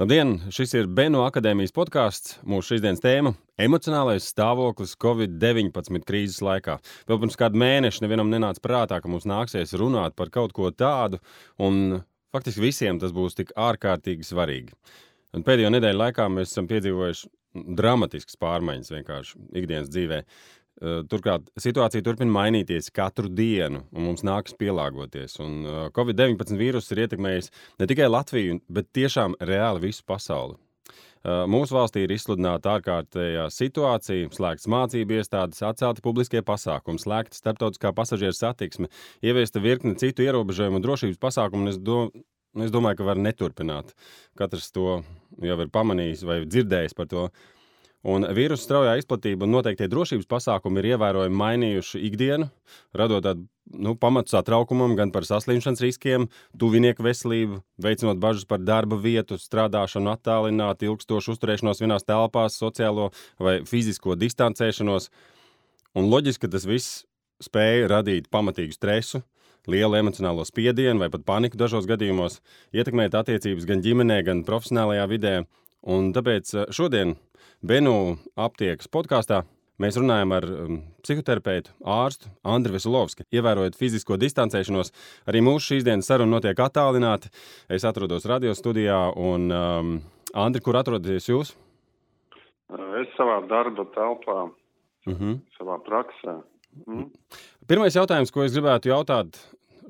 Labdien! Šis ir Benu akadēmijas podkāsts. Mūsu šīsdienas tēma - emocionālais stāvoklis Covid-19 krīzes laikā. Vēl pirms kāda mēneša nevienam nenāca prātā, ka mums nāksies runāt par kaut ko tādu, un faktiski visiem tas būs tik ārkārtīgi svarīgi. Un pēdējo nedēļu laikā mēs esam piedzīvojuši dramatiskas pārmaiņas vienkārši ikdienas dzīvēm. Turklāt situācija turpina mainīties katru dienu, un mums nākas pielāgoties. Un eh, Covid-19 vīruss ir ietekmējis ne tikai Latviju, bet tiešām reāli visu pasauli. Mūsu valstī ir izsludināta ārkārtējā situācija, slēgts mācību iestādes, atcelti publiskie pasākumi, slēgta starptautiskā pasažieru satiksme, ieviesta virkne citu ierobežojumu un drošības pasākumu. Es, do, es domāju, ka var neturpināt. Katrs to jau ir pamanījis vai dzirdējis par to. Un vīrusu straujā izplatība un noteiktie drošības pasākumi ir ievērojami mainījuši ikdienu, radot tādu nu, pamatu satraukumam gan par saslimšanas riskiem, tuvinieku veselību, veicinot bažas par darba vietu, strādāšanu, attālinātu, ilgstošu uzturēšanos vienās telpās, sociālo vai fizisko distancēšanos. Un loģiski, ka tas viss spēja radīt pamatīgu stresu, lielu emocionālo spiedienu vai pat paniku dažos gadījumos, ietekmēt attiecības gan ģimenē, gan profesionālajā vidē. Un tāpēc eh, šodien Benu aptiekas podkāstā mēs runājam ar um, psihoterapeitu, ārstu Andriu Veselovski. Ievērojot fizisko distancēšanos, arī mūsu šīs dienas saruna notiek attālināti. Es atrodos radio studijā, un um, Andri, kur atrodaties jūs? Es savā darba telpā, uh mhm. -huh. savā praksē. Mm. Pirmais jautājums, ko es gribētu jautāt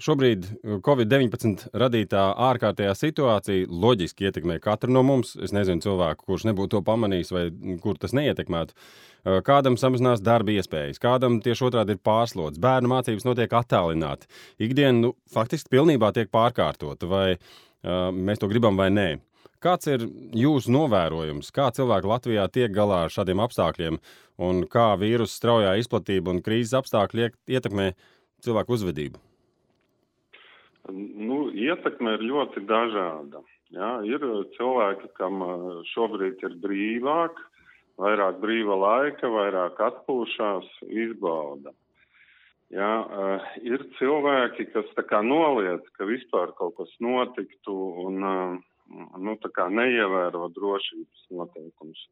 šobrīd uh, Covid-19 radītā ārkārtējā situācija loģiski ietekmē katru no mums. Es nezinu cilvēku, kurš nebūtu to pamanījis vai kur tas neietekmētu. Uh, kādam samazinās darba iespējas, kādam tieši otrādi ir pārslodzes, bērnu mācības notiek attālināti. Ikdiena nu, faktiski pilnībā tiek pārkārtota, vai uh, mēs to gribam vai nē. Kāds ir jūsu novērojums, kā cilvēki Latvijā tiek galā ar šādiem apstākļiem, un kā vīrusu straujā izplatība un krīzes apstākļi ietekmē cilvēku uzvedību? Nu, ietekme ir ļoti dažāda. Ja, ir cilvēki, kam šobrīd ir brīvāk, vairāk brīva laika, vairāk atpūšās, izbauda. Ja, ir cilvēki, kas tā kā noliedz, ka vispār kaut kas notiktu un nu, neievēro drošības noteikumus.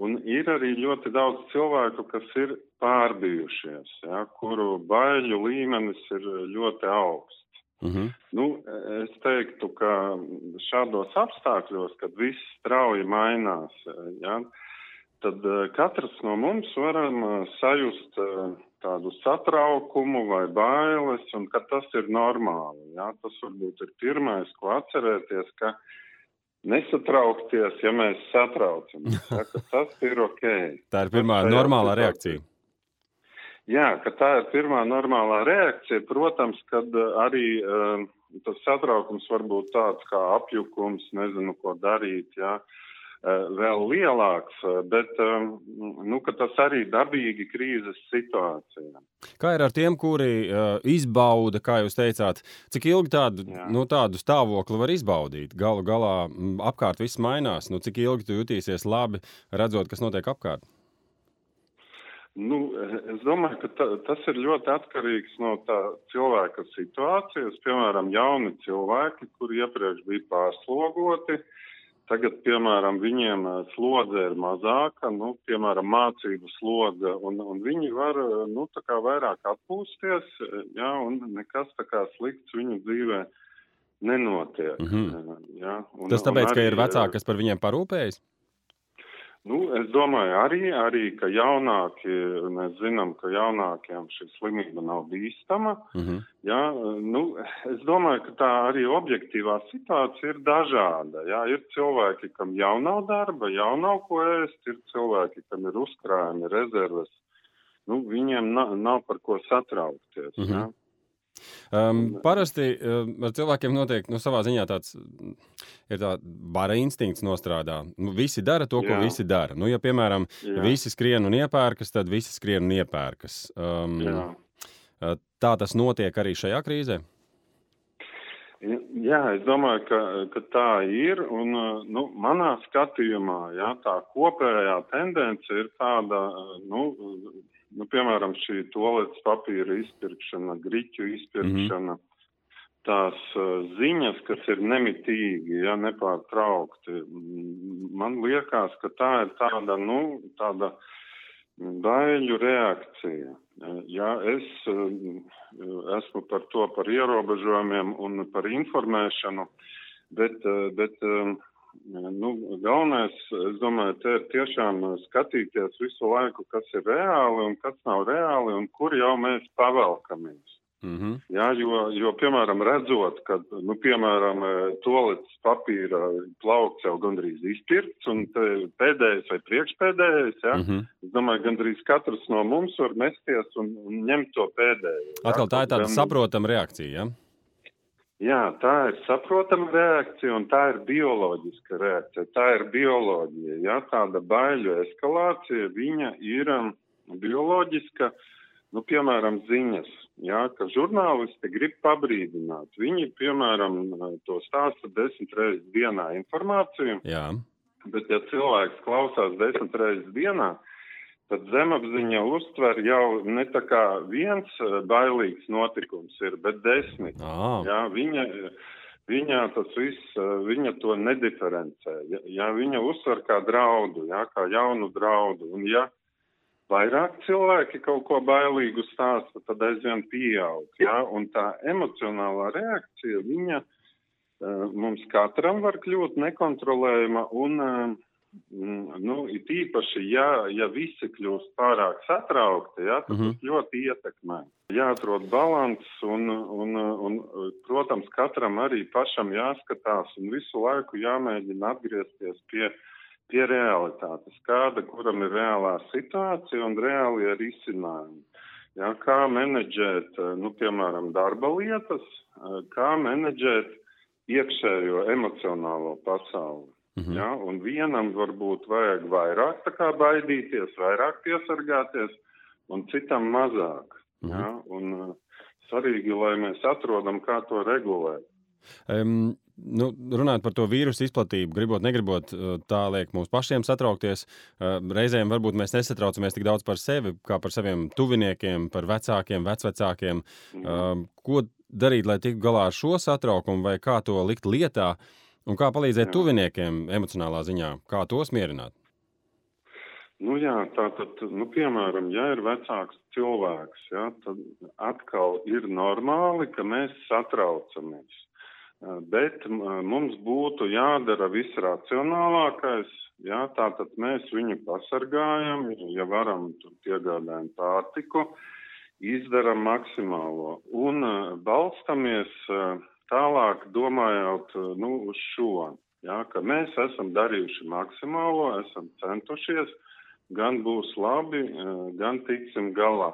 Un ir arī ļoti daudz cilvēku, kas ir pārbijušies, ja, kuru baiļu līmenis ir ļoti augsts. Mhm. -huh. nu, es teiktu, ka šādos apstākļos, kad viss strauji mainās, ja, tad eh, katrs no mums varam eh, sajust eh, tādu satraukumu vai bailes, un ka tas ir normāli. Ja. Tas varbūt ir pirmais, ko atcerēties, ka nesatraukties, ja mēs satraucamies. Ja, tas ir ok. Tā ir pirmā normālā reakcija. Jā, ka tā ir pirmā normālā reakcija. Protams, kad eh, arī uh, tas satraukums var būt tāds kā apjukums, nezinu, ko darīt, jā, uh, vēl lielāks, bet um, nu, tas arī dabīgi krīzes situācijā. Kā ir ar tiem, kuri uh, izbauda, kā jūs teicāt, cik ilgi tādu, nu, tādu stāvokli var izbaudīt? Galu galā apkārt viss mainās. Nu, cik ilgi tu jutīsies labi, redzot, kas notiek apkārt? Nu, es domāju, ka ta, tas ir ļoti atkarīgs no tā cilvēka situācijas. Piemēram, jauni cilvēki, kuri iepriekš bija pārslogoti, tagad, piemēram, viņiem eh, slodze ir mazāka, nu, piemēram, mācību slodze, un, un viņi var, nu, tā kā vairāk atpūsties, jā, un nekas tā kā slikts viņu dzīvē nenotiek. Mm -hmm. jā, un, Tas tāpēc, arī, ka ir vecāki, kas par viņiem parūpējas? Nu, es domāju arī, arī, ka jaunākie, mēs zinām, ka jaunākiem šī slimība nav bīstama. Mm -hmm. ja, nu, es domāju, ka tā arī objektīvā situācija ir dažāda. Ja, ir cilvēki, kam jau nav darba, jau nav ko ēst, ir cilvēki, kam ir uzkrājumi, rezerves. Nu, viņiem nav, nav par ko satraukties. Mm -hmm. ja. Um, parasti um, ar cilvēkiem notiek nu, savā ziņā tāds ir tā bara instinkts nostrādā. Nu, visi dara to, ko Jā. visi dara. Nu, ja, piemēram, Jā. visi skrien un iepērkas, tad visi skrien un iepērkas. Um, Jā. Uh, tā tas notiek arī šajā krīzē. Jā, es domāju, ka, ka tā ir. Un, uh, nu, manā skatījumā jā, tā kopējā tendence ir tāda, uh, nu, nu, piemēram, šī toaletes papīra izpirkšana, griķu izpirkšana. Mm -hmm. tās ziņas, kas ir nemitīgi, ja nepārtraukti. Man liekas, ka tā ir tāda, nu, tāda baiļu reakcija. Ja es esmu par to, par ierobežojumiem un par informēšanu, bet, bet nu, galvenais, es domāju, te ir tiešām skatīties visu laiku, kas ir reāli un kas nav reāli un kur jau mēs pavelkamies. Mm -hmm. Jā, jo, jo, piemēram, redzot, ka, nu, piemēram, tolets papīra plaukts jau gandrīz izpirkts un pēdējais vai priekšpēdējais, jā, mm -hmm. es domāju, gandrīz katrs no mums var mesties un, un ņemt to pēdējo. Atkal tā ir tāda saprotama reakcija, jā? Jā, tā ir saprotama reakcija un tā ir bioloģiska reakcija. Tā ir bioloģija, jā, tāda baiļu eskalācija, viņa ir um, bioloģiska. Nu, piemēram, ziņas, jā, ka žurnālisti grib pabrīdināt. Viņi, piemēram, to stāsta desmit reizes dienā informāciju. Jā. Bet, ja cilvēks klausās desmit reizes dienā, tad zemapziņa uztver jau ne tā kā viens bailīgs notikums ir, bet desmit. Oh. Jā, viņa, viņa tas viss, viņa to nediferencē. Ja, ja viņa uztver kā draudu, jā, kā jaunu draudu. Un ja vairāk cilvēki kaut ko bailīgu stāsta, tad aizvien pieaug. Ja? Un tā emocionālā reakcija, viņa uh, mums katram var kļūt nekontrolējama un, uh, nu, it īpaši, ja, ja visi kļūst pārāk satraukti, ja, tad mm -hmm. tas ļoti ietekmē. Jāatrod balans un, un, un, protams, katram arī pašam jāskatās un visu laiku jāmēģina atgriezties pie pie realitātes, kāda kuram ir reālā situācija un reālie risinājumi. Ja, kā menedžēt, nu, piemēram, darba lietas, kā menedžēt iekšējo emocionālo pasauli. -hmm. ja, un vienam varbūt vajag vairāk baidīties, vairāk piesargāties, un citam mazāk. -hmm. ja, un uh, svarīgi, lai mēs atrodam, kā to regulēt. Um, nu, runājot par to vīrusu izplatību, gribot, negribot, uh, tā liek mums pašiem satraukties. Uh, reizēm varbūt mēs nesatraucamies tik daudz par sevi, kā par saviem tuviniekiem, par vecākiem, vecvecākiem. Mm. Ko darīt, lai tiktu galā ar šo satraukumu, vai kā to likt lietā, un kā palīdzēt Jā. tuviniekiem emocionālā ziņā, kā tos mierināt? Nu jā, tā tad, nu, piemēram, ja ir vecāks cilvēks, ja, tad atkal ir normāli, ka mēs satraucamies. Bet mums būtu jādara viss racionālākais. Jā, tātad mēs viņu pasargājam, ja varam, piegādājam pārtiku, izdaram maksimālo un balstamies tālāk domājot nu, uz šo. Jā, ka mēs esam darījuši maksimālo, esam centušies, gan būs labi, gan tiksim galā.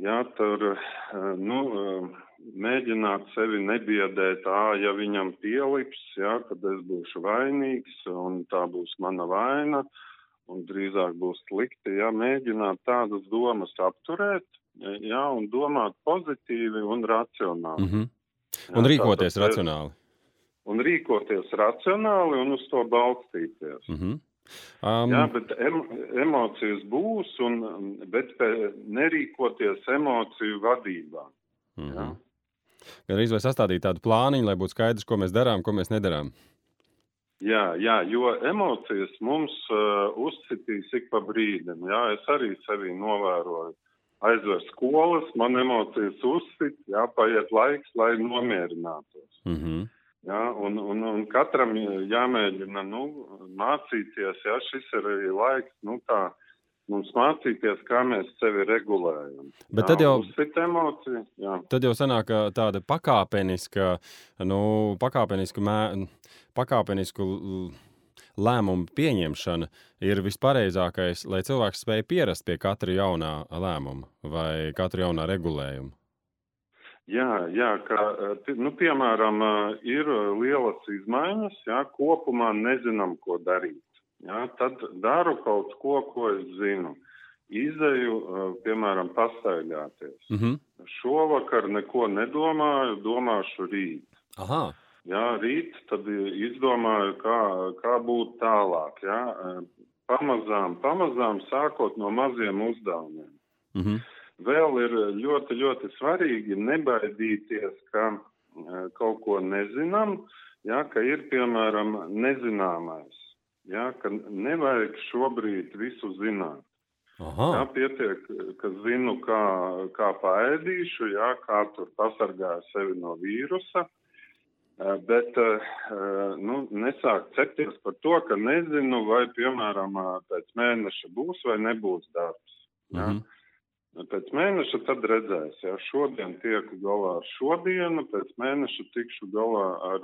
Jā, tur, nu, mēģināt sevi nebiedēt, ā, ja viņam pielips, jā, tad es būšu vainīgs un tā būs mana vaina un drīzāk būs slikti, jā, mēģināt tādas domas apturēt, jā, un domāt pozitīvi un racionāli. Mm -hmm. Un rīkoties tātad, racionāli. Un rīkoties racionāli un uz to balstīties. Mm -hmm. Um, Jā, bet em, emocijas būs, un, bet nerīkoties emociju vadībā. Mm -hmm. Gan arī sastādīt tādu plāniņu, lai būtu skaidrs, ko mēs darām, ko mēs nedarām. Jā, jā, jo emocijas mums uh, uzsitīs ik pa brīdim. Jā, es arī sevi novēroju. Aizver skolas, man emocijas uzsit, jā, paiet laiks, lai nomierinātos. Mm -hmm. Jā, un, un, un katram jāmēģina nu, mācīties, ja šis ir arī laiks, nu, tā, mums mācīties, kā mēs sevi regulējam. Bet jā, tad jau emocija, jā. tad jau sanāk tāda pakāpeniska, nu, pakāpeniska, mē, pakāpenisku lēmumu pieņemšana ir vispareizākais, lai cilvēks spēj pierast pie katra jaunā lēmuma vai katra jaunā regulējuma. Jā, jā ka, nu, piemēram, ir lielas izmaiņas, jā, kopumā nezinām, ko darīt. Jā, tad daru kaut ko, ko es zinu. Izdeju, piemēram, pastaigāties. Mm -hmm. Šovakar neko nedomāju, domāšu rīt. Aha. Jā, rīt tad izdomāju, kā, kā būt tālāk. Jā. Pamazām, pamazām sākot no maziem uzdevumiem. Mm -hmm. Vēl ir ļoti, ļoti svarīgi nebaidīties, ka kaut ko nezinām, jā, ka ir piemēram nezināmais, jā, ka nevajag šobrīd visu zināt. Aha. Jā, pietiek, ka zinu, kā, kā paēdīšu, jā, kā tur pasargāju sevi no vīrusa. Bet nu, nesākt cepties par to, ka nezinu, vai, piemēram, pēc mēneša būs vai nebūs darbs. Ja? Mm -hmm. Pēc mēneša tad redzēs, ja šodien tieku galā ar šodienu, pēc mēneša tikšu galā ar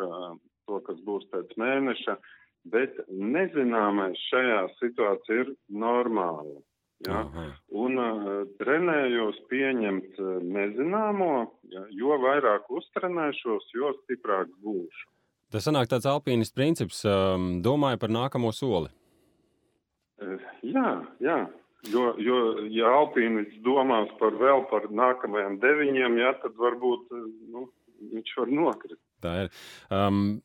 to, kas būs pēc mēneša, bet nezināmais šajā situācijā ir normāli. Ja? Aha. Un uh, trenējos pieņemt nezināmo, ja? jo vairāk uztrenēšos, jo stiprāk būšu. Tas sanāk tāds alpīnis princips, um, domāju par nākamo soli. Uh, jā, jā. Jo, jo, ja alpīnis domās par vēl par nākamajiem deviņiem, jā, tad varbūt nu, viņš var nokrist. Tā ir. Um,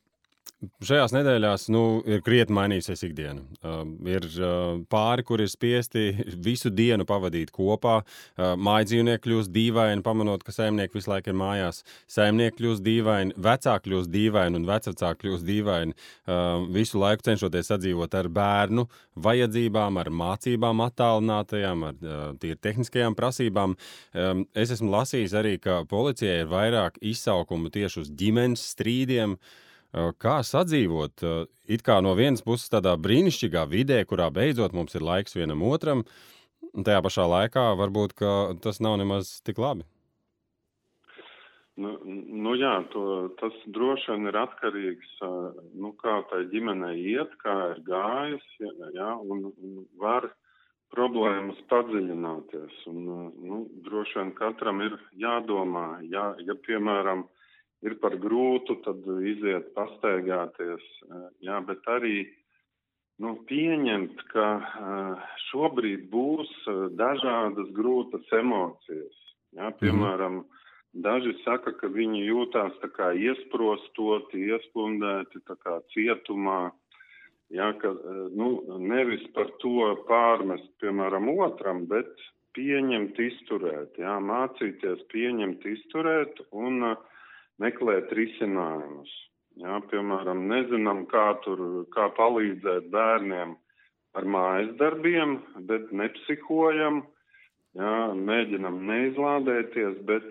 Šajās nedēļās nu, ir krietni mainījusies ikdiena. Uh, ir uh, pāri, kur ir spiesti visu dienu pavadīt kopā. Uh, Mājas dzīvnieki kļūst dīvaini, pamanot, ka saimnieki visu laiku ir mājās. Saimnieki kļūst dīvaini, vecāki kļūst dīvaini un vecāki kļūst dīvaini. Uh, visu laiku cenšoties sadzīvot ar bērnu vajadzībām, ar mācībām, attālinātajām, ar uh, tīri tehniskajām prasībām. Um, es esmu lasījis arī, ka policijai ir vairāk izsaukumu tieši uz ģimenes strīdiem. Uh, kā sadzīvot. It kā no vienas puses tādā brīnišķīgā vidē, kurā beidzot mums ir laiks vienam otram, un tajā pašā laikā varbūt tas nav nemaz tik labi. Nu, nu jā, to, tas droši vien ir atkarīgs no nu, kā tai ģimenei iet, kā ir gājis, jā, un, un var problēmas padziļināties. Un, nu, droši vien katram ir jādomā, ja, ja piemēram, ir par grūtu, tad iziet pastaigāties. Eh, jā, bet arī nu, pieņemt, ka eh, šobrīd būs eh, dažādas grūtas emocijas. Jā, mhm. piemēram, daži saka, ka viņi jūtās tā kā iesprostoti, iespundēti, tā kā cietumā. Jā, ka nu, nevis par to pārmest, piemēram, otram, bet pieņemt, izturēt, jā, mācīties pieņemt, izturēt un uh, meklēt risinājumus. Jā, piemēram, nezinām, kā, tur, kā palīdzēt bērniem ar mājas darbiem, bet nepsihojam, jā, mēģinam neizlādēties, bet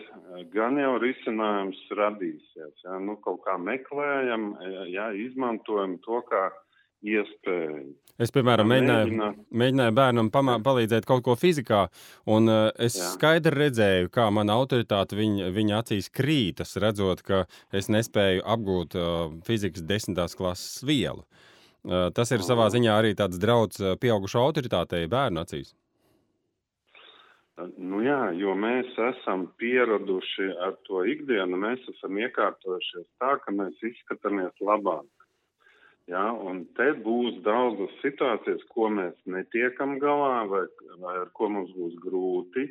gan jau risinājums radīsies. Jā, nu, kaut kā meklējam, jā, izmantojam to kā iespēju. Es, piemēram, mēģināju, mēģināju bērnam pamā, palīdzēt kaut ko fizikā, un uh, es Jā. skaidri redzēju, kā mana autoritāte viņa, viņa acīs krītas, redzot, ka es nespēju apgūt uh, fizikas desmitās klases vielu. Uh, tas ir savā ziņā arī tāds draudz pieaugušo autoritātei bērnu acīs. Nu jā, jo mēs esam pieraduši ar to ikdienu, mēs esam iekārtojušies tā, ka mēs izskatāmies labāk. Ja, un te būs daudzas situācijas, ko mēs netiekam galā vai, vai ar ko mums būs grūti.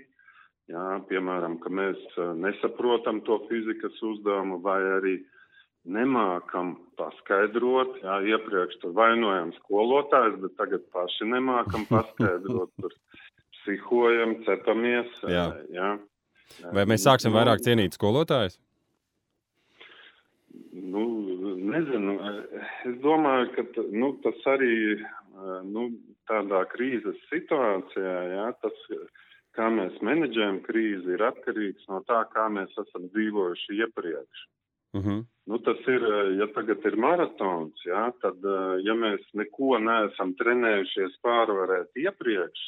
Ja, piemēram, ka mēs nesaprotam to fizikas uzdevumu vai arī nemākam paskaidrot. Jā, iepriekš tur vainojam skolotājus, bet tagad paši nemākam paskaidrot. Tur psihojam, cepamies. Jā. Jā. Vai mēs sāksim vairāk cienīt skolotājus? Nu, nezinu. Es domāju, ka nu, tas arī nu, tādā krīzes situācijā, jā, tas, kā mēs menedžējam krīzi, ir atkarīgs no tā, kā mēs esam dzīvojuši iepriekš. Uh mhm. -huh. nu, tas ir, ja tagad ir maratons, jā, tad, ja mēs neko neesam trenējušies pārvarēt iepriekš,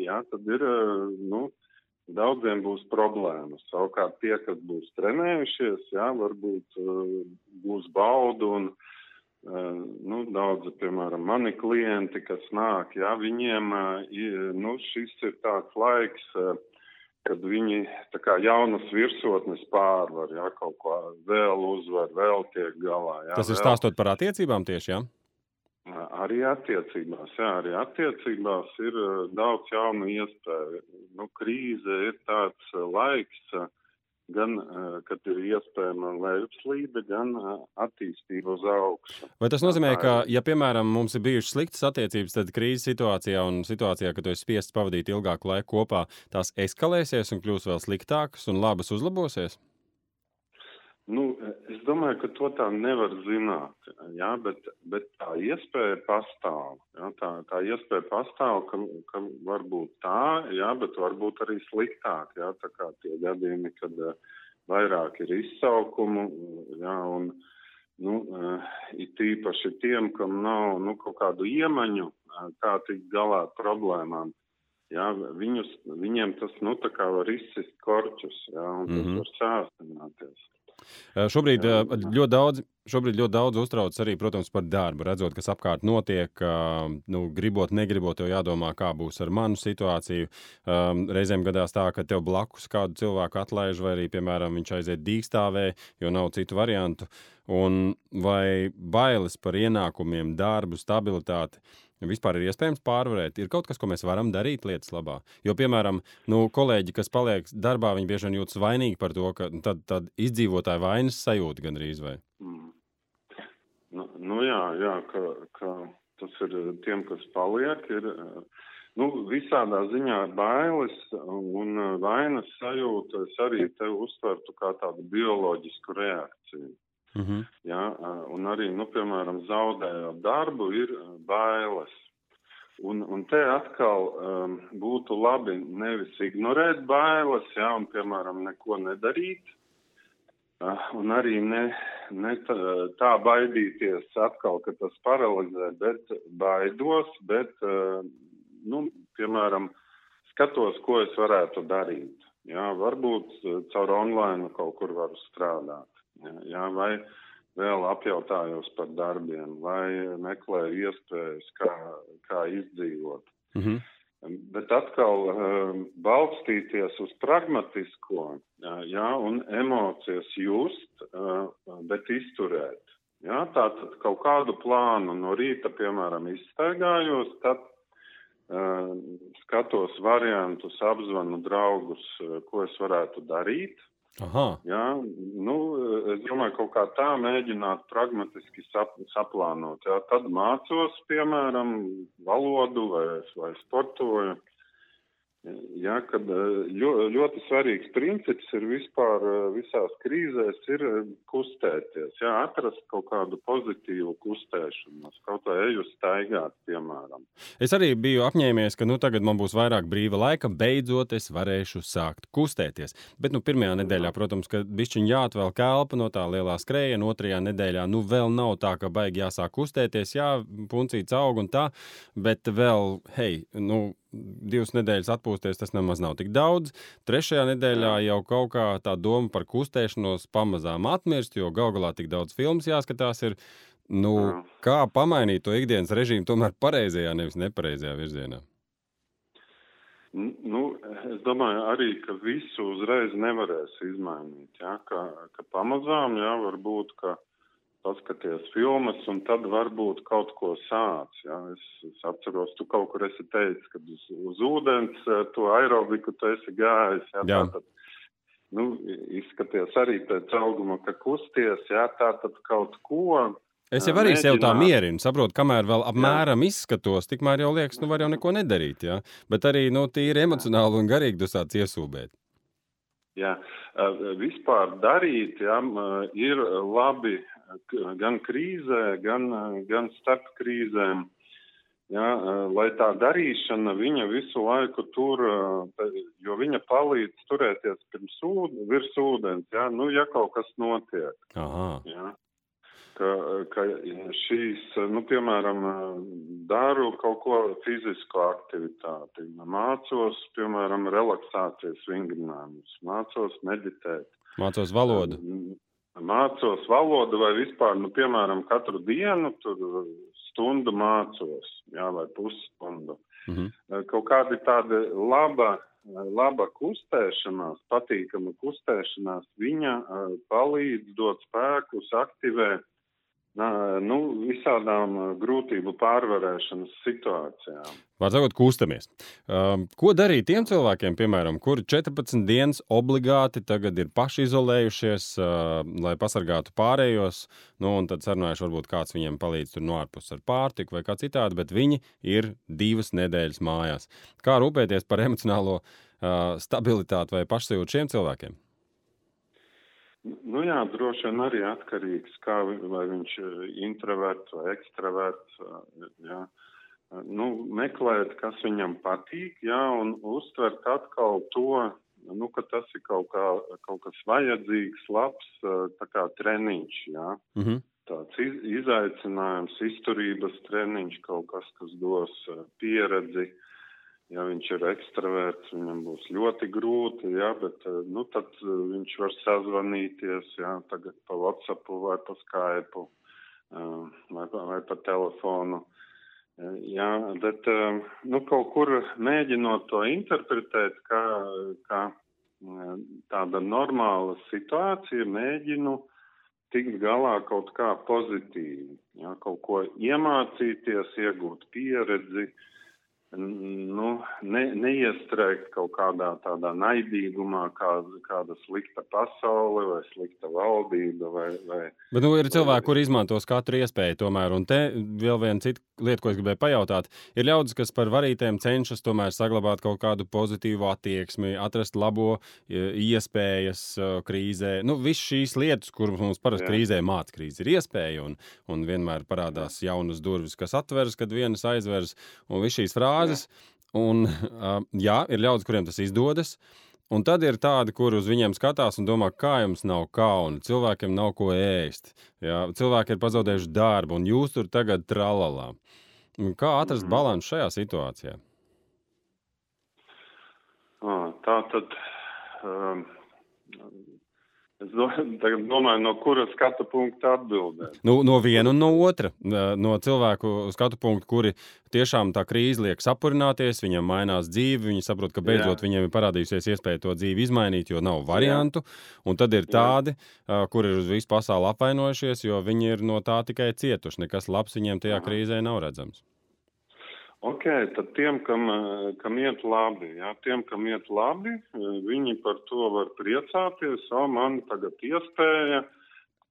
jā, tad ir, nu, Daudziem būs problēmas. Savukārt tie, kas būs trenējušies, jā, varbūt uh, būs baudu un uh, nu, daudzi, piemēram, mani klienti, kas nāk, jā, viņiem uh, nu, šis ir tāds laiks, kad viņi tā kā jaunas virsotnes pārvar, jā, kaut ko vēl uzvar, vēl tiek galā. Jā, Tas ir stāstot par attiecībām tieši, jā? Arī attiecībās, jā, arī attiecībās ir daudz jaunu iespēju. Nu, krīze ir tāds laiks, gan, kad ir iespējama lejupslīde, gan attīstība uz augšu. Vai tas nozīmē, ka, ja, piemēram, mums ir bijušas sliktas attiecības, tad krīzes situācijā un situācijā, kad tu esi spiests pavadīt ilgāku laiku kopā, tās eskalēsies un kļūs vēl sliktākas un labas uzlabosies? Nu, es domāju, ka to tā nevar zināt, jā, bet, bet tā iespēja pastāv. Jā, tā, tā iespēja pastāv, ka, ka varbūt tā, jā, bet varbūt arī sliktāk. Jā, tā kā tie gadījumi, kad uh, vairāk ir izsaukumu, jā, un nu, uh, it īpaši tiem, kam nav nu, kaut kādu iemaņu, uh, kā tikt galā ar problēmām. Jā, viņus, viņiem tas nu, var izsist korķus, jā, un tas mm -hmm. var sāsināties. Šobrīd ļoti daudz, šobrīd ļoti daudz uztrauc arī, protams, par darbu. Redzot, kas apkārt notiek, nu, gribot, negribot, jau jādomā, kā būs ar manu situāciju. Reizēm gadās tā, ka tev blakus kādu cilvēku atlaiž, vai arī, piemēram, viņš aiziet dīkstāvē, jo nav citu variantu. Un vai bailes par ienākumiem, darbu, stabilitāti vispār ir iespējams pārvarēt? Ir kaut kas, ko mēs varam darīt lietas labā. Jo, piemēram, nu, kolēģi, kas paliek darbā, viņi bieži vien jūtas vainīgi par to, ka tad, tad izdzīvotāja vainas sajūta gandrīz vai. Mm. Nu, nu jā, jā ka, ka tas ir tiem, kas paliek, ir nu, visādā ziņā bailes un vainas sajūta. Es arī te uztvertu kā tādu bioloģisku reakciju. Mm -hmm. ja, un arī, nu, piemēram, zaudējot darbu, ir bailes. Un, un te atkal um, būtu labi nevis ignorēt bailes, ja, un, piemēram, neko nedarīt, uh, un arī ne, ne tā, tā baidīties atkal, ka tas paralizē, bet baidos, bet, uh, nu, piemēram, skatos, ko es varētu darīt. Jā, varbūt caur online kaut kur varu strādāt. Jā, vai vēl apjautājos par darbiem, vai meklēju iespējas, kā, kā izdzīvot. Mm -hmm. Bet atkal um, balstīties uz pragmatisko, jā, un emocijas just, uh, bet izturēt. Jā, tātad kaut kādu plānu no rīta, piemēram, izstaigājos, tad uh, skatos variantus, apzvanu draugus, ko es varētu darīt, Aha. Jā, nu, es domāju, kaut kā tā mēģināt pragmatiski sap, saplānot. Jā, tad mācos, piemēram, valodu vai, vai sportoju. Ja, kad ļo, ļoti svarīgs princips ir vispār visās krīzēs ir kustēties, ja, atrast kaut kādu pozitīvu kustēšanos, kaut vai eju staigāt, piemēram. Es arī biju apņēmies, ka nu, tagad man būs vairāk brīva laika, beidzot es varēšu sākt kustēties. Bet nu, pirmajā nedēļā, protams, ka bišķiņ jāatvēl kalpa no tā lielā skrējiena, otrajā nedēļā nu vēl nav tā, ka baigi jāsāk kustēties, jā, puncīts aug un tā, bet vēl, hei, nu, divas nedēļas atpūsties, tas nemaz nav tik daudz. Trešajā nedēļā jau kaut kā tā doma par kustēšanos pamazām atmirst, jo gal galā tik daudz filmas jāskatās. Ir. Nu, kā pamainīt to ikdienas režīmu tomēr pareizajā, nevis nepareizajā virzienā? Nu, es domāju, arī, ka visu uzreiz nevarēs izmainīt. Ja? Ka, ka pamazām, jā, varbūt, ka paskaties filmas, un tad varbūt kaut ko sāc. Ja? Es, es atceros, tu kaut kur esi teicis, ka uz, uz ūdens eh, to aerobiku tu esi gājis. Ja? Jā. Tātad, nu, izskaties arī pēc auguma, ka kusties, ja? tātad kaut ko. Es jau arī mēģināt. sev tā mierinu, saprotu, kamēr vēl apmēram jā. izskatos, tikmēr jau liekas, nu var jau neko nedarīt, ja? bet arī, nu, tīri emocionāli un garīgi tu sāc iesūbēt. Jā, vispār darīt, jā, ir labi gan krīzē, gan, gan starp krīzēm. Ja, lai tā darīšana viņa visu laiku tur, jo viņa palīdz turēties pirms ūd, virs ūdens, ja, nu, ja kaut kas notiek. Aha. Ja, ka, ka šīs, nu, piemēram, daru kaut ko fizisku aktivitāti, mācos, piemēram, relaksācijas vingrinājumus, mācos meditēt. Mācos valodu mācos valodu vai vispār, nu, piemēram, katru dienu tur stundu mācos, jā, vai pusstundu. Mm -hmm. Kaut kādi tādi laba, laba kustēšanās, patīkama kustēšanās, viņa palīdz dot spēkus, aktivēt nu, visādām grūtību pārvarēšanas situācijām. Vārds sakot, kustamies. Um, ko darīt tiem cilvēkiem, piemēram, kuri 14 dienas obligāti tagad ir pašizolējušies, uh, lai pasargātu pārējos, nu, un tad sarunājuši, varbūt kāds viņiem palīdz tur no ārpus ar pārtiku vai kā citādi, bet viņi ir divas nedēļas mājās. Kā rūpēties par emocionālo uh, stabilitāti vai pašsajūtu šiem cilvēkiem? Nu jā, droši vien arī atkarīgs, kā vai viņš ir introverts vai ekstraverts. Jā. Nu, meklēt, kas viņam patīk, jā, un uztvert atkal to, nu, ka tas ir kaut, kā, kaut kas vajadzīgs, labs, tā kā treniņš, jā. Mm -hmm. Tāds iz, izaicinājums, izturības treniņš, kaut kas, kas dos pieredzi. Uh, Ja viņš ir ekstraverts, viņam būs ļoti grūti, jā, bet eh, nu, tad eh, viņš var sazvanīties jā, tagad pa WhatsApp vai pa Skype eh, vai, vai pa telefonu. Jā, bet nu, kaut kur mēģinot to interpretēt kā, kā tāda normāla situācija, mēģinu tikt galā kaut kā pozitīvi, jā, kaut ko iemācīties, iegūt pieredzi. Uh, nu, ne, neiestrēgt kaut kādā tādā naidīgumā, kā, kāda slikta pasaule vai slikta valdība. Vai, vai, Bet nu, ir cilvēki, kur izmantos katru iespēju tomēr. Un te vēl viena cita lieta, ko es gribēju pajautāt. Ir ļaudis, kas par varītēm cenšas tomēr saglabāt kaut kādu pozitīvu attieksmi, atrast labo iespējas krīzē. Nu, Visas šīs lietas, kuras mums parasti krīzē māca, krīze ir iespēja un, un vienmēr parādās jaunas durvis, kas atveras, kad vienas aizveras. Un viss šīs frāzes frāzes. Un, uh, jā, ir ļaudis, kuriem tas izdodas. Un tad ir tādi, kur uz viņiem skatās un domā, kā jums nav kauna, cilvēkiem nav ko ēst. Jā, cilvēki ir pazaudējuši darbu, un jūs tur tagad tralalā. Kā atrast mm -hmm. balansu šajā situācijā? Tā tad um, Es domāju, no kuras skatu punkta atbildēt. Nu, no viena un no otra. No cilvēku skatu punkta, kuri tiešām tā krīze liek sapurināties, viņam mainās dzīve, viņi saprot, ka beidzot Jā. viņiem ir parādījusies iespēja to dzīvi izmainīt, jo nav variantu. Jā. Un tad ir tādi, Jā. kuri ir uz visu pasauli apvainojušies, jo viņi ir no tā tikai cietuši. Nekas labs viņiem tajā krīzē nav redzams. Ok, tad tiem, kam, kam iet labi, jā, tiem, kam iet labi, viņi par to var priecāties, o, man tagad iespēja,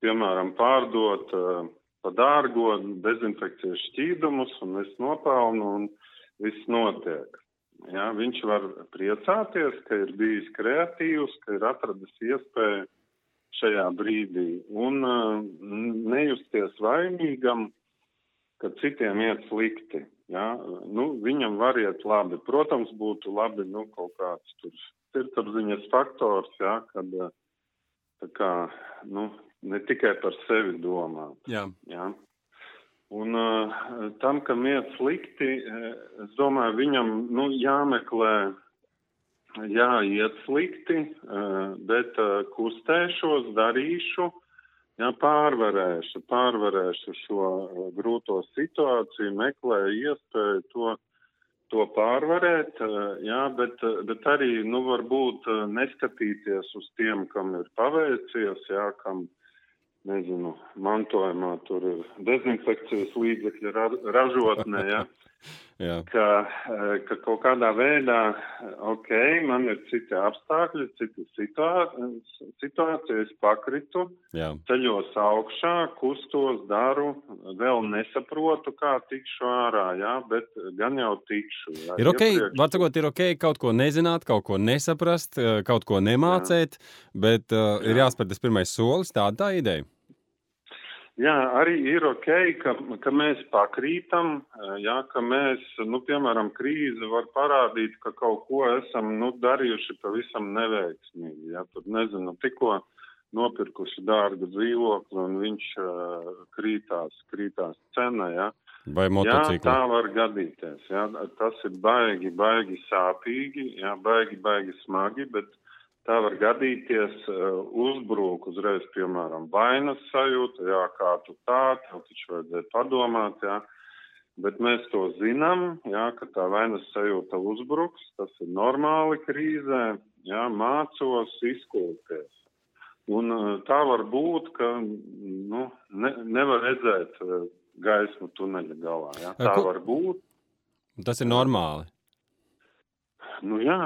piemēram, pārdot uh, pa dārgo dezinfekcijas šķīdumus, un es nopelnu, un viss notiek. Jā, viņš var priecāties, ka ir bijis kreatīvs, ka ir atradis iespēju šajā brīdī, un nejusties vainīgam, ka citiem iet slikti. Jā, nu, viņam var iet labi. Protams, būtu labi, nu, kaut kāds tur sirdsapziņas faktors, jā, kad, tā kā, nu, ne tikai par sevi domāt. Jā. jā. Un uh, tam, kam iet slikti, es domāju, viņam, nu, jāmeklē, jā, iet slikti, uh, bet uh, kustēšos, darīšu, uh, Jā, pārvarēšu, pārvarēšu šo uh, grūto situāciju, meklēju iespēju to, to pārvarēt, uh, jā, bet, uh, bet arī, nu, varbūt neskatīties uz tiem, kam ir paveicies, jā, kam, nezinu, mantojumā tur ir dezinfekcijas līdzekļi ra ražotnē, jā. ka, eh, ka kaut kādā veidā, ok, man ir citi apstākļi, cita situācija, situācija es pakritu, Jā. ceļos augšā, kustos, daru, vēl nesaprotu, kā tikšu ārā, jā, bet gan jau tikšu. Jā. Ir ok, var sakot, ir ok kaut ko nezināt, kaut ko nesaprast, eh, kaut ko nemācēt, jā. bet uh, jā. ir jāspēr tas pirmais solis, tāda tā ideja. Jā, arī ir ok, ka, ka mēs pakrītam, jā, ka mēs, nu, piemēram, krīze var parādīt, ka kaut ko esam, nu, darījuši pavisam neveiksmīgi, jā, tur, nezinu, tikko nopirkuši dārgu dzīvokli un viņš uh, krītās, krītās cena, jā. Vai motocikli? Jā, tā var gadīties, jā, tas ir baigi, baigi sāpīgi, jā, baigi, baigi smagi, bet Tā var gadīties, uh, uzbrūk uzreiz, piemēram, vainas sajūta, jā, kā tu tā, tev taču vajadzēja padomāt, jā. Bet mēs to zinām, jā, ka tā vainas sajūta uzbruks, tas ir normāli krīzē, jā, mācos izkulties. Un uh, tā var būt, ka, nu, ne, nevar redzēt uh, gaismu tuneļa galā, jā. Tā var būt. Tas ir normāli. Nu, jā,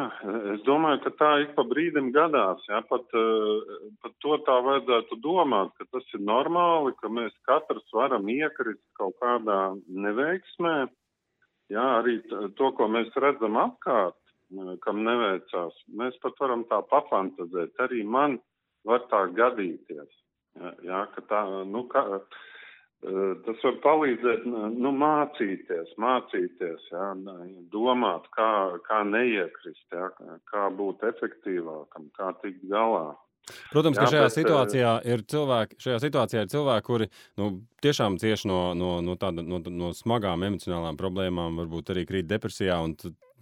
es domāju, ka tā ik pa brīdim gadās. Jā, pat, uh, pat to tā vajadzētu domāt, ka tas ir normāli, ka mēs katrs varam iekrist kaut kādā neveiksmē. Jā, arī to, ko mēs redzam apkārt, kam neveicās, mēs pat varam tā papantazēt. Arī man var tā gadīties. Jā, ka tā, nu, ka, tas var palīdzēt nu, mācīties, mācīties, jā, domāt, kā, kā neiekrist, jā, kā būt efektīvākam, kā tikt galā. Protams, Jā, ka šajā bet, situācijā ir cilvēki, šajā situācijā ir cilvēki, kuri nu, tiešām cieš no, no, no, tāda, no, no smagām emocionālām problēmām, varbūt arī krīt depresijā.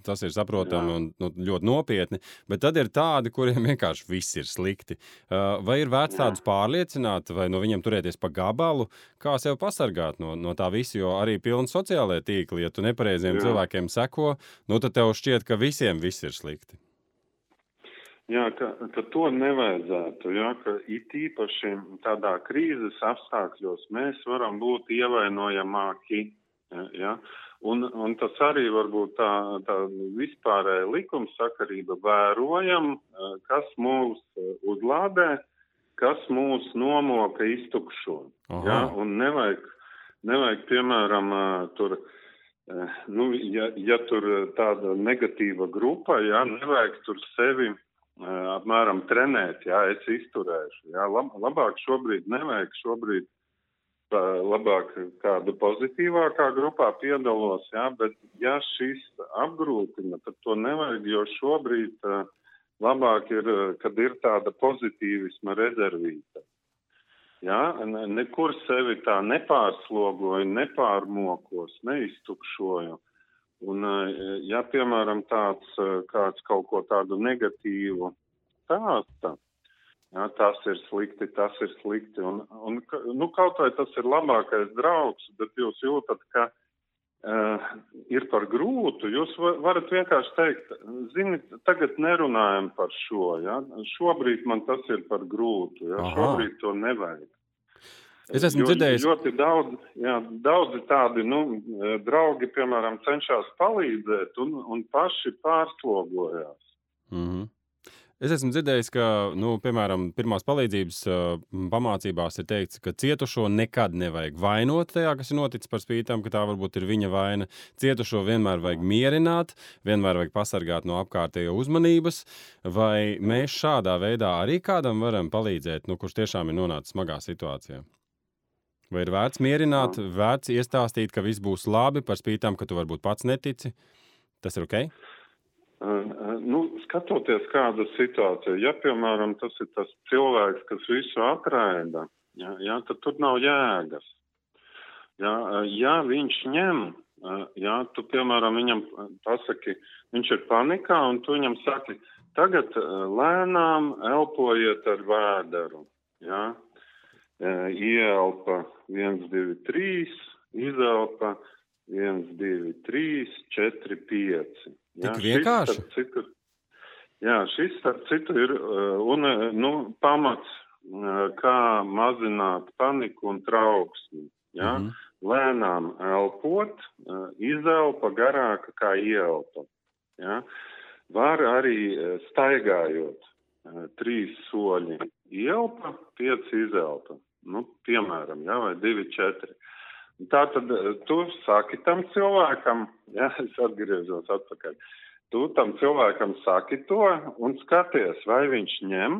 Tas ir saprotami Jā. un nu, ļoti nopietni, bet tad ir tādi, kuriem vienkārši viss ir slikti. Uh, vai ir vērts Jā. tādus pārliecināt, vai no viņiem turēties pa gabalu, kā sev pasargāt no, no tā visa? Jo arī pilni sociālajie tīkli, ja tu nepareiziem Jā. cilvēkiem seko, nu tad tev šķiet, ka visiem viss ir slikti. Jā, ka, ka to nevajadzētu, jā, ka it īpaši tādā krīzes apstākļos mēs varam būt ievainojamāki, jā, un, un tas arī varbūt tā, tā vispārēja likumsakarība vērojam, kas mūs uzlādē, kas mūs nomoka iztukšo, jā, un nevajag, nevajag, piemēram, tur, nu, ja, ja tur tāda negatīva grupa, jā, nevajag tur sevi apmēram trenēt, jā, es izturēšu. Lab, labāk šobrīd nevajag, šobrīd labāk kāda pozitīvākā grupā piedalos, jā, bet ja šis apgrūtina, tad to nevajag, jo šobrīd labāk ir, kad ir tāda pozitīvisma rezervīta. Jā, nekur sevi tā nepārslogoju, nepārmokos, neiztukšoju. Un, ja, piemēram, tāds kāds kaut ko tādu negatīvu stāsta, jā, tas ir slikti, tas ir slikti, un, un nu, kaut vai tas ir labākais draugs, bet jūs jūtat, ka uh, ir par grūtu, jūs varat vienkārši teikt, zini, tagad nerunājam par šo, jā, šobrīd man tas ir par grūtu, jā, Aha. šobrīd to nevajag. Es esmu jo, dzirdējis, ļoti daudz, jā, daudzi tādi nu, draugi, piemēram, cenšas palīdzēt un, un paši pārslogojās. Mm -hmm. Es esmu dzirdējis, ka, nu, piemēram, pirmās palīdzības uh, pamācībās ir teikts, ka cietušo nekad nevajag vainot tajā, kas ir noticis par spītām, ka tā varbūt ir viņa vaina. Cietušo vienmēr vajag mierināt, vienmēr vajag pasargāt no apkārtējo uzmanības. Vai mēs šādā veidā arī kādam varam palīdzēt, nu, kurš tiešām ir nonācis smagā situācijā? Vai ir vērts mierināt, vērts iestāstīt, ka viss būs labi, par spītām, ka tu varbūt pats netici? Tas ir ok? Uh, nu, skatoties kāda situācija, ja, piemēram, tas ir tas cilvēks, kas visu atraida, ja, ja, tad tur nav jēgas. Ja, ja viņš ņem, ja, tu, piemēram, viņam pasaki, viņš ir panikā, un tu viņam saki, tagad lēnām elpojiet ar vēderu. Ja, ieelpa 1, 2, 3, izelpa 1, 2, 3, 4, 5. Jā, Tik vienkārši? Šis, citu, jā, šis, starp citu, ir un, nu, pamats, kā mazināt paniku un trauksmi. Ja? Mm -hmm. Lēnām elpot, izelpa garāka kā ielpa. Ja? Var arī staigājot trīs soļi ielpa, pieci izelpa nu, piemēram, ja, vai divi, četri. Tā tad eh, tu saki tam cilvēkam, ja es atgriezos atpakaļ, tu tam cilvēkam saki to un skaties, vai viņš ņem,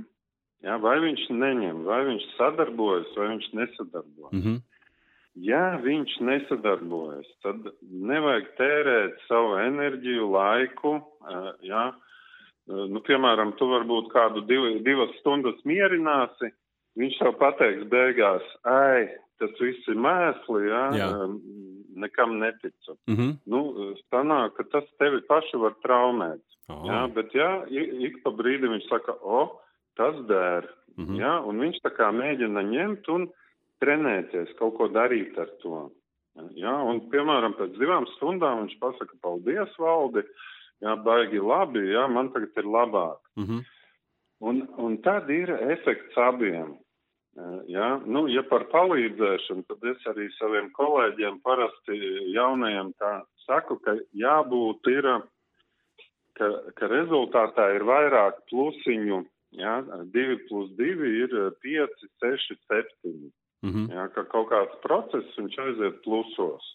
ja, vai viņš neņem, vai viņš sadarbojas, vai viņš nesadarbojas. Mm -hmm. Ja viņš nesadarbojas, tad nevajag tērēt savu enerģiju, laiku. Eh, ja. Eh, nu, piemēram, tu varbūt kādu div, divas stundas mierināsi, viņš jau pateiks beigās, ai, tas viss ir mēsli, jā, jā. nekam neticu. Mm -hmm. Nu, sanāk, ka tas tevi pašu var traumēt. Oh. Jā, bet jā, ik pa brīdi viņš saka, o, tas dēr. Mm -hmm. Jā, un viņš tā kā mēģina ņemt un trenēties, kaut ko darīt ar to. Jā, un, piemēram, pēc divām stundām viņš pasaka, paldies, valdi, jā, baigi labi, jā, man tagad ir labāk. Mm -hmm. Un, un tad ir efekts abiem. Ja, nu, ja par palīdzēšanu, tad es arī saviem kolēģiem parasti jaunajiem tā saku, ka jābūt ir, ka, ka rezultātā ir vairāk plusiņu, ja, 2 plus 2 ir 5, 6, 7. Mm -hmm. ja, ka kaut kāds process viņš aiziet plusos.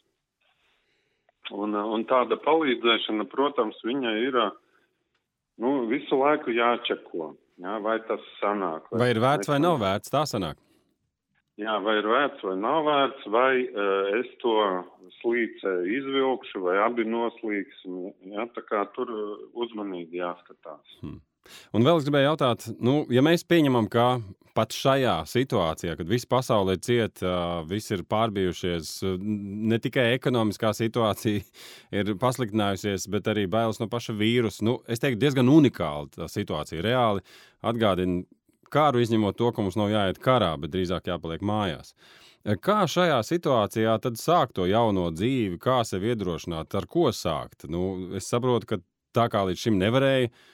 Un, un tāda palīdzēšana, protams, viņai ir nu, visu laiku jāčeko. Jā, vai tas sanāk? Vai, vai ir vērts vai nav vērts tā sanāk? Jā, vai ir vērts vai nav vērts, vai uh, es to slīcē izvilkšu, vai abi noslīksim. Jā, tā kā tur uzmanīgi jāskatās. Hmm. Un vēl es gribēju jautāt, nu, ja mēs pieņemam, ka pat šajā situācijā, kad visa pasaule ir cieta, visi ir pārbijušies, ne tikai ekonomiskā situācija ir pasliktinājusies, bet arī bailes no paša vīrusa. Nu, es teiktu, diezgan unikāla tā situācija. Reāli atgādina kāru, izņemot to, ka mums nav jāiet karā, bet drīzāk jāpaliek mājās. Kā šajā situācijā tad sākt to jauno dzīvi, kā sevi iedrošināt, ar ko sākt? Nu, es saprotu, ka tā kā līdz šim nevarēja, uh,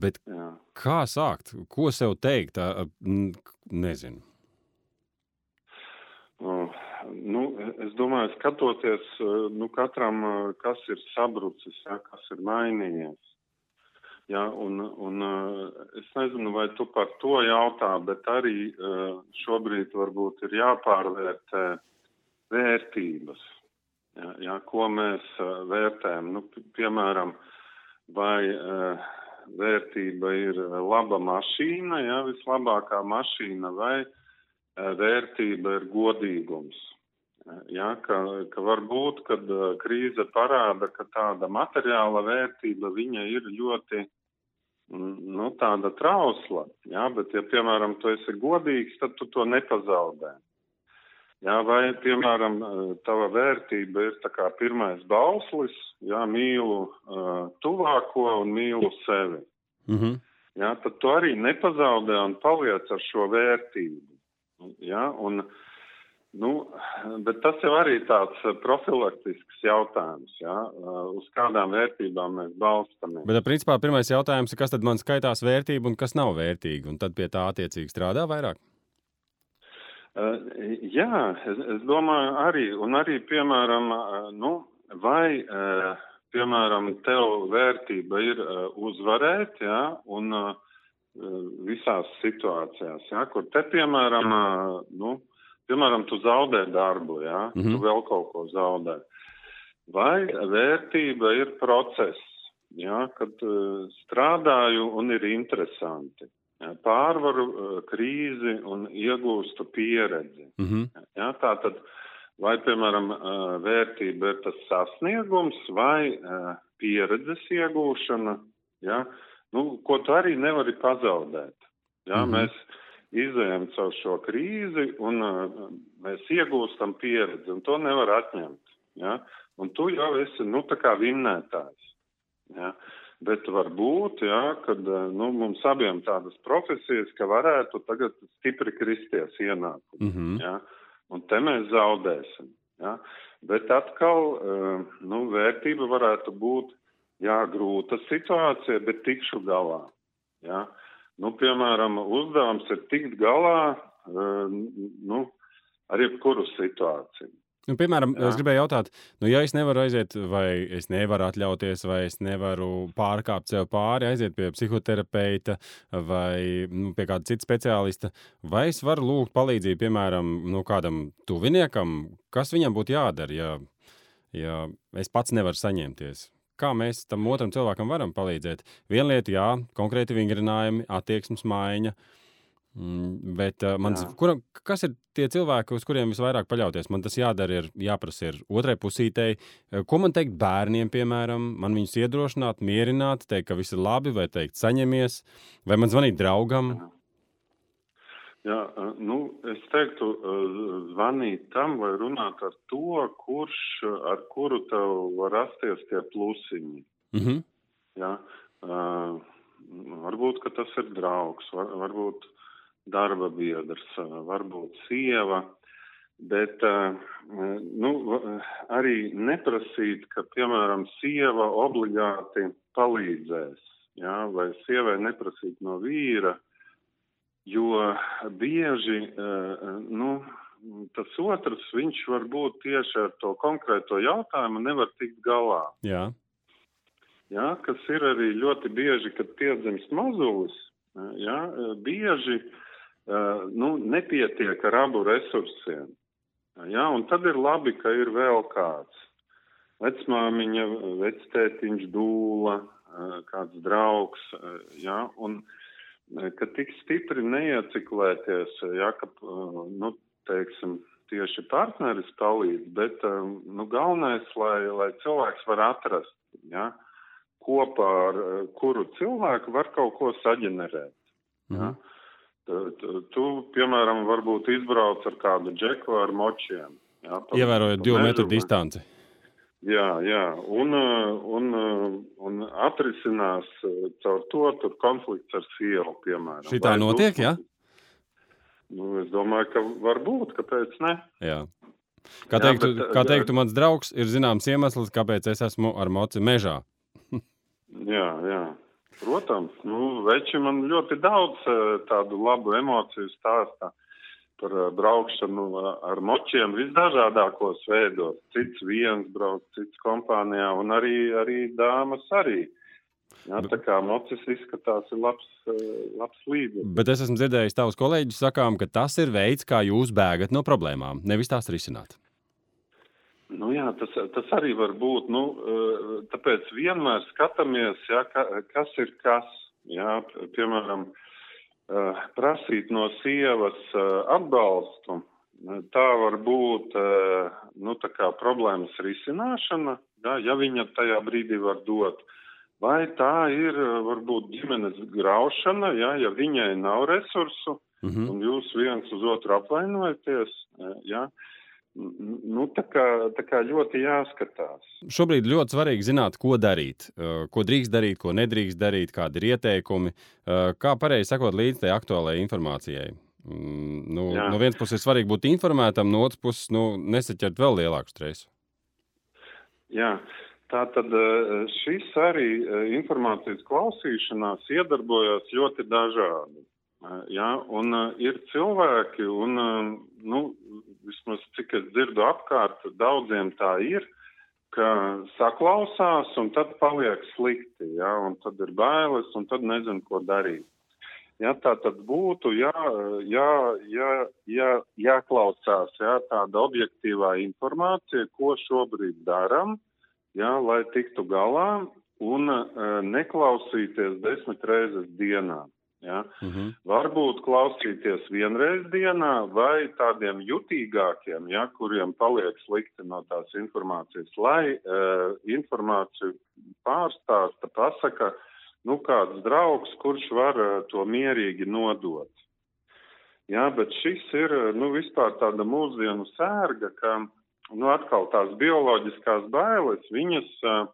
Bet Jā. kā sākt? Ko sev teikt? Nezinu. Uh, nu, es domāju, skatoties, nu, katram, kas ir sabrucis, ja, kas ir mainījies. Ja, un, un, es nezinu, vai tu par to jautā, bet arī šobrīd varbūt ir jāpārvērtē vērtības. Ja, ja, ko mēs vērtējam? Nu, piemēram, vai vērtība ir eh, laba mašīna, ja, vislabākā mašīna, vai eh, vērtība ir godīgums. Ja, ka, ka varbūt, kad eh, krīze parāda, ka tāda materiāla vērtība viņa ir ļoti mm, nu, tāda trausla, ja, bet, ja, piemēram, tu esi godīgs, tad tu to nepazaudē. Jā, vai, piemēram, tava vērtība ir tā kā pirmais bauslis, jā, mīlu uh, tuvāko un mīlu sevi. Mm -hmm. Jā, tad tu arī nepazaudē un paliec ar šo vērtību. Jā, un, nu, bet tas jau arī tāds profilaktisks jautājums, jā, uz kādām vērtībām mēs balstamies. Bet, principā, pirmais jautājums ir, kas tad man skaitās vērtība un kas nav vērtīga, un tad pie tā attiecīgi strādā vairāk? Jā, es, es domāju arī, un arī, piemēram, nu, vai, piemēram, tev vērtība ir uzvarēt, jā, un visās situācijās, jā, kur te, piemēram, nu, piemēram, tu zaudē darbu, jā, mm -hmm. tu vēl kaut ko zaudē. Vai vērtība ir process, jā, kad strādāju un ir interesanti pārvaru krīzi un iegūstu pieredzi. Mm -hmm. Jā, tā tad, vai, piemēram, vērtība ir tas sasniegums vai pieredzes iegūšana, jā, nu, ko tu arī nevari pazaudēt. Jā, mm -hmm. Mēs izējām caur šo krīzi un mēs iegūstam pieredzi, un to nevar atņemt. Jā, un tu jau esi, nu, tā kā vinnētājs. Jā. Bet varbūt, jā, kad nu, mums abiem tādas profesijas, ka varētu tagad stipri kristies ienākumi. Mm -hmm. jā, un te mēs zaudēsim. Jā. Bet atkal, nu, vērtība varētu būt, jā, grūta situācija, bet tikšu galā. Jā. Nu, piemēram, uzdevums ir tikt galā, nu, ar jebkuru situāciju. Nu, piemēram, Jā. es gribēju jautāt, nu, ja es nevaru aiziet, vai es nevaru atļauties, vai es nevaru pārkāpt sev pāri, aiziet pie psihoterapeita vai nu, pie kāda cita speciālista, vai es varu lūgt palīdzību, piemēram, nu, kādam tuviniekam, kas viņam būtu jādara, ja, ja es pats nevaru saņemties? Kā mēs tam otram cilvēkam varam palīdzēt? Viena lieta, jā, konkrēti vingrinājumi, attieksmes maiņa. Uh, bet uh, mans, kura, kas ir tie cilvēki, uz kuriem visvairāk paļauties? Man tas jādara, ir jāprasa ir otrai pusītei. Ko man teikt bērniem, piemēram? Man viņus iedrošināt, mierināt, teikt, ka viss ir labi, vai teikt, saņemies, vai man zvanīt draugam? Jā, nu, es teiktu, zvanīt tam vai runāt ar to, kurš, ar kuru tev var rasties tie plusiņi. Mm -hmm. Jā, uh, varbūt, ka tas ir draugs, var, varbūt darba biedrs, varbūt sieva, bet nu, arī neprasīt, ka, piemēram, sieva obligāti palīdzēs, jā, vai sievai neprasīt no vīra, jo bieži, nu, tas otrs, viņš varbūt tieši ar to konkrēto jautājumu nevar tikt galā. Jā. Jā, kas ir arī ļoti bieži, kad piedzimst mazulis, jā, bieži uh, Eh, nu, nepietiek ar abu resursiem. Ja, un tad ir labi, ka ir vēl kāds. Vecmāmiņa, vectētiņš, dūla, eh, kāds draugs. Eh, ja, un ka tik stipri neieciklēties, ja, ka, nu, teiksim, tieši partneris palīdz, bet nu, galvenais, lai, lai cilvēks var atrast, ja, kopā ar kuru cilvēku var kaut ko saģenerēt. Ja. Mhm. Tu, tu, piemēram, varbūt izbrauc ar kādu džeku ar močiem. Ja, Ievērojot divu metru distanci. Jā, jā, un, un, un atrisinās caur to tur konflikts ar sievu, piemēram. Šī tā notiek, jā? Ja? Nu, es domāju, ka varbūt, kāpēc ne? Jā. Kā teiktu, jā, bet, kā teiktu mans draugs, ir zināms iemesls, kāpēc es esmu ar moci mežā. jā, jā. Protams, nu, veči man ļoti daudz tādu labu emociju stāstā par braukšanu ar močiem visdažādākos veidos. Cits viens brauc, cits kompānijā un arī, arī dāmas arī. Jā, tā kā mocis izskatās, ir labs, labs līdzeklis. Bet es esmu dzirdējis tavus kolēģus sakām, ka tas ir veids, kā jūs bēgat no problēmām, nevis tās risināt. Nu jā, tas, tas arī var būt. Nu, eh, tāpēc vienmēr skatāmies, jā, ka, kas ir kas. Jā, piemēram, eh, prasīt no sievas eh, atbalstu. Tā var būt nu, tā problēmas risināšana, jā, ja viņa tajā brīdī var dot. Vai tā ir varbūt ģimenes graušana, jā, ja viņai nav resursu, mm -hmm. un jūs viens uz otru apvainojaties. Jā, Nu, tā, kā, tā kā ļoti jāskatās. Šobrīd ļoti svarīgi zināt, ko darīt. Ko drīkst darīt, ko nedrīkst darīt, kādi ir ieteikumi. Kā pareizi sakot līdz tai aktuālajai informācijai. Mm, nu, Jā. no vienas puses ir svarīgi būt informētam, no otras puses nu, nesaķert vēl lielāku stresu. Jā, tā tad šis arī informācijas klausīšanās iedarbojas ļoti dažādi. Jā, un ir cilvēki, un, nu, vismaz cik es dzirdu apkārt, daudziem tā ir, ka saklausās un tad paliek slikti, ja, un tad ir bailes, un tad nezinu, ko darīt. Ja, tā tad būtu jā, jā, jā, jā, jāklausās jā, tāda objektīvā informācija, ko šobrīd daram, jā, lai tiktu galā, un uh, neklausīties desmit reizes dienā. Ja? Mm -hmm. Varbūt klausīties vienreiz dienā vai tādiem jutīgākiem, ja, kuriem paliek slikti no tās informācijas, lai uh, informāciju pārstāsta, pasaka, nu kāds draugs, kurš var uh, to mierīgi nodot. Jā, bet šis ir, nu, vispār tāda mūsdienu sērga, ka, nu, atkal tās bioloģiskās bailes, viņas, uh,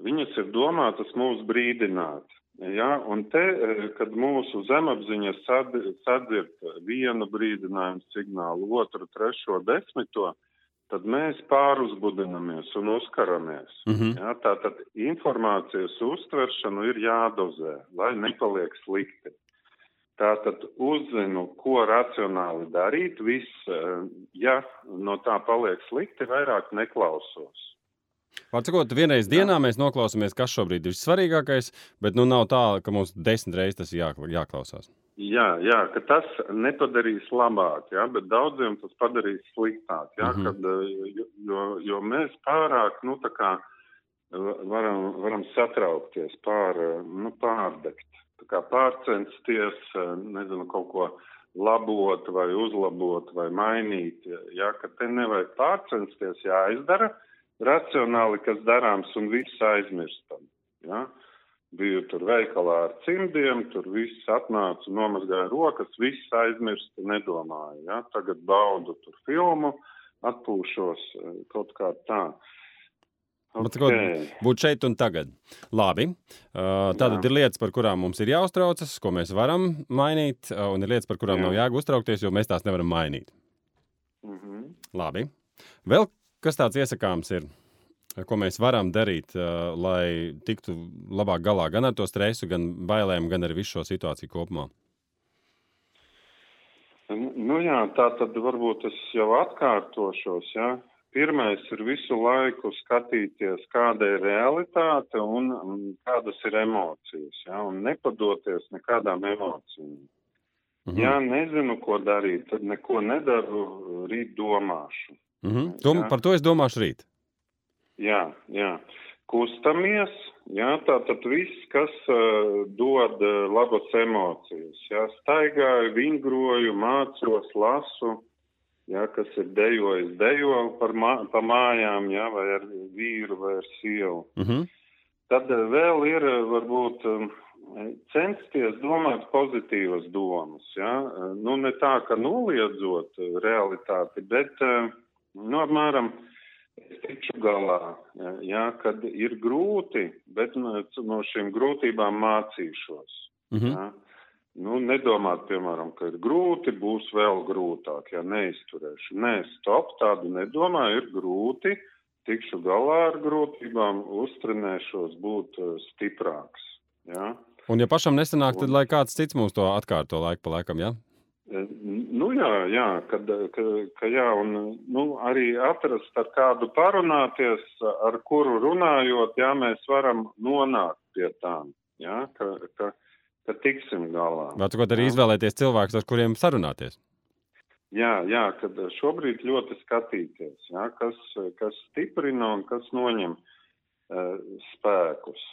viņas ir domātas mūs brīdināt. Ja, un te, e, kad mūsu zemapziņa sadzird vienu brīdinājumu signālu, otru, trešo, desmito, tad mēs pāruzbudinamies un uzkaramies. Mm -hmm. ja, tātad informācijas uztveršanu ir jādozē, lai nepaliek slikti. Tātad uzzinu, ko racionāli darīt, viss, e, ja no tā paliek slikti, vairāk neklausos. Vārdsakot, vienreiz dienā mēs noklausāmies, kas šobrīd ir svarīgākais, bet nu nav tā, ka mums desmit reizes tas ir jā, jāklausās. Jā, jā, ka tas nepadarīs labāk, jā, bet daudziem tas padarīs sliktāk, jā, mm -hmm. kad, jo, jo, jo mēs pārāk, nu, tā kā varam, varam satraukties, pār, nu, pārdegt, tā kā pārcensties, nezinu, kaut ko labot vai uzlabot vai mainīt, jā, ka te nevajag pārcensties, jāizdara. Ja, racionāli, kas darāms un viss aizmirstam. Ja? Biju tur veikalā ar cimdiem, tur viss atnāca, nomazgāja rokas, viss aizmirsta, nedomāja. Ja? Tagad baudu tur filmu, atpūšos kaut kā tā. Okay. Būt šeit un tagad. Labi. Uh, tātad Jā. ir lietas, par kurām mums ir jāuztraucas, ko mēs varam mainīt, un ir lietas, par kurām Jā. nav jāga uztraukties, jo mēs tās nevaram mainīt. Mm -hmm. Labi. Vēl Kas tāds iesakāms ir? Ko mēs varam darīt, lai tiktu labāk galā gan ar to stresu, gan bailēm, gan ar visu šo situāciju kopumā? Nu jā, tā tad varbūt es jau atkārtošos. Ja? Pirmais ir visu laiku skatīties, kāda ir realitāte un kādas ir emocijas, ja? un nepadoties nekādām emocijām. Mhm. Ja nezinu, ko darīt, tad neko nedaru, rīt domāšu. Mm -hmm. to, jā. Par to es domāšu rīt. Jā, jā. kustamies, jā, tātad viss, kas uh, dod uh, labas emocijas. Jā, staigāju, vingroju, mācos, lasu, jā, kas ir dejojis, dejo par, mā, par mājām, jā, vai ar vīru, vai ar sievu. Mm -hmm. Tad uh, vēl ir varbūt censties domāt pozitīvas domas, jā, nu ne tā, ka noliedzot realitāti, bet, nu, apmēram, tikšu galā, jā, kad ir grūti, bet no, no šīm grūtībām mācīšos. Mm -hmm. jā. Nu, nedomāt, piemēram, ka ir grūti, būs vēl grūtāk, ja neizturēšu. Nē, stop, tādu nedomāju, ir grūti, tikšu galā ar grūtībām, uztrenēšos būt stiprāks. Ja? Un, ja pašam nesanāk, tad lai kāds cits mums to atkārto laiku pa laikam, jā? Ja? Nu jā, jā kad, ka, ka jā, un nu, arī atrast ar kādu parunāties, ar kuru runājot, jā, mēs varam nonākt pie tām, jā, ka, ka, ka tiksim galā. Vai tu kaut arī izvēlēties cilvēkus, ar kuriem sarunāties? Jā, jā, kad šobrīd ļoti skatīties, jā, kas, kas stiprina un kas noņem uh, spēkus.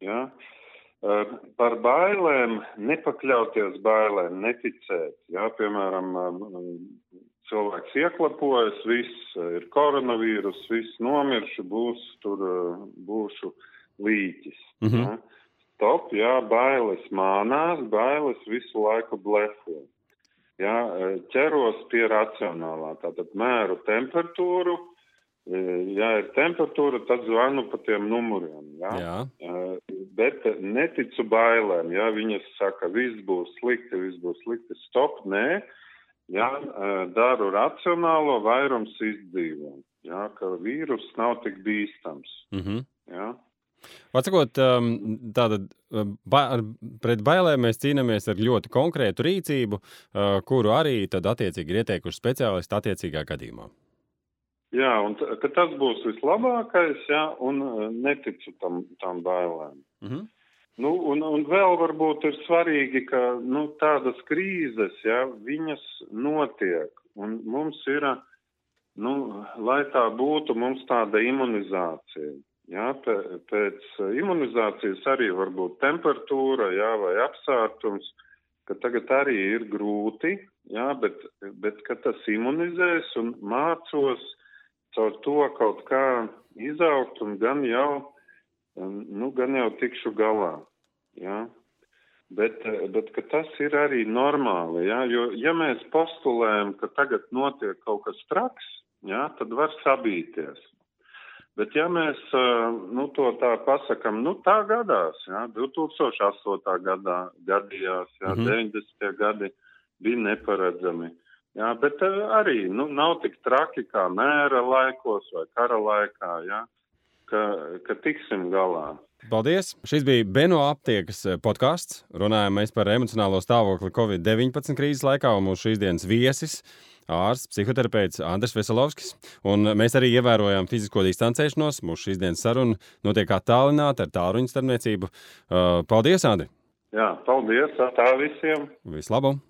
Jā. Uh, par bailēm, nepakļauties bailēm, neticēt. Jā, piemēram, eh, cilvēks ieklapojas, viss ir koronavīrus, viss nomiršu, būs tur, eh, būšu līķis. Mm -hmm. jā. Stop, jā, bailes mānās, bailes visu laiku blefo. Jā, ķeros pie racionālā, tātad mēru temperatūru, ja ir temperatūra, tad zvanu pa tiem numuriem. Ja? Jā. Bet neticu bailēm. Ja? Viņas saka, viss būs slikti, viss būs slikti. Stop, nē. Ja? Daru racionālo, vairums izdzīvo. Ja? Ka vīrus nav tik bīstams. Mm -hmm. ja? Atsakot, tātad ba pret bailēm mēs cīnāmies ar ļoti konkrētu rīcību, kuru arī tad attiecīgi ir ieteikuši speciālisti attiecīgā gadījumā. Jā, un ka tas būs vislabākais, jā, un e, neticu tam, tam bailēm. Mm -hmm. Nu, un, un vēl varbūt ir svarīgi, ka nu, tādas krīzes, jā, viņas notiek, un mums ir, nu, lai tā būtu, mums tāda imunizācija. Jā, pēc imunizācijas arī var būt temperatūra, jā, vai apsārtums, ka tagad arī ir grūti, jā, bet, bet ka tas imunizēs un mācos, caur to kaut kā izaugt un gan jau, nu, gan jau tikšu galā. Ja? Bet, bet tas ir arī normāli, ja? jo ja mēs postulējam, ka tagad notiek kaut kas traks, ja? tad var sabīties. Bet ja mēs nu, to tā pasakam, nu tā gadās, ja? 2008. gadā gadījās, ja? mm -hmm. 90. gadi bija neparedzami. Jā, bet eh, arī nu, nav tik traki kā mēra laikos vai kara laikā, jā, ka, ka tiksim galā. Paldies! Šis bija Beno aptiekas eh, podkāsts. Runājām par emocionālo stāvokli Covid-19 krīzes laikā, un mūsu šīs dienas viesis ārsts, psihoterapeits Andris Veselovskis. Un mēs arī ievērojām fizisko distancēšanos. Mūsu šīs dienas saruna notiek attālināti ar tālruņa starpniecību. Paldies, Andri! Jā, paldies! Tā visiem! Vislabāk!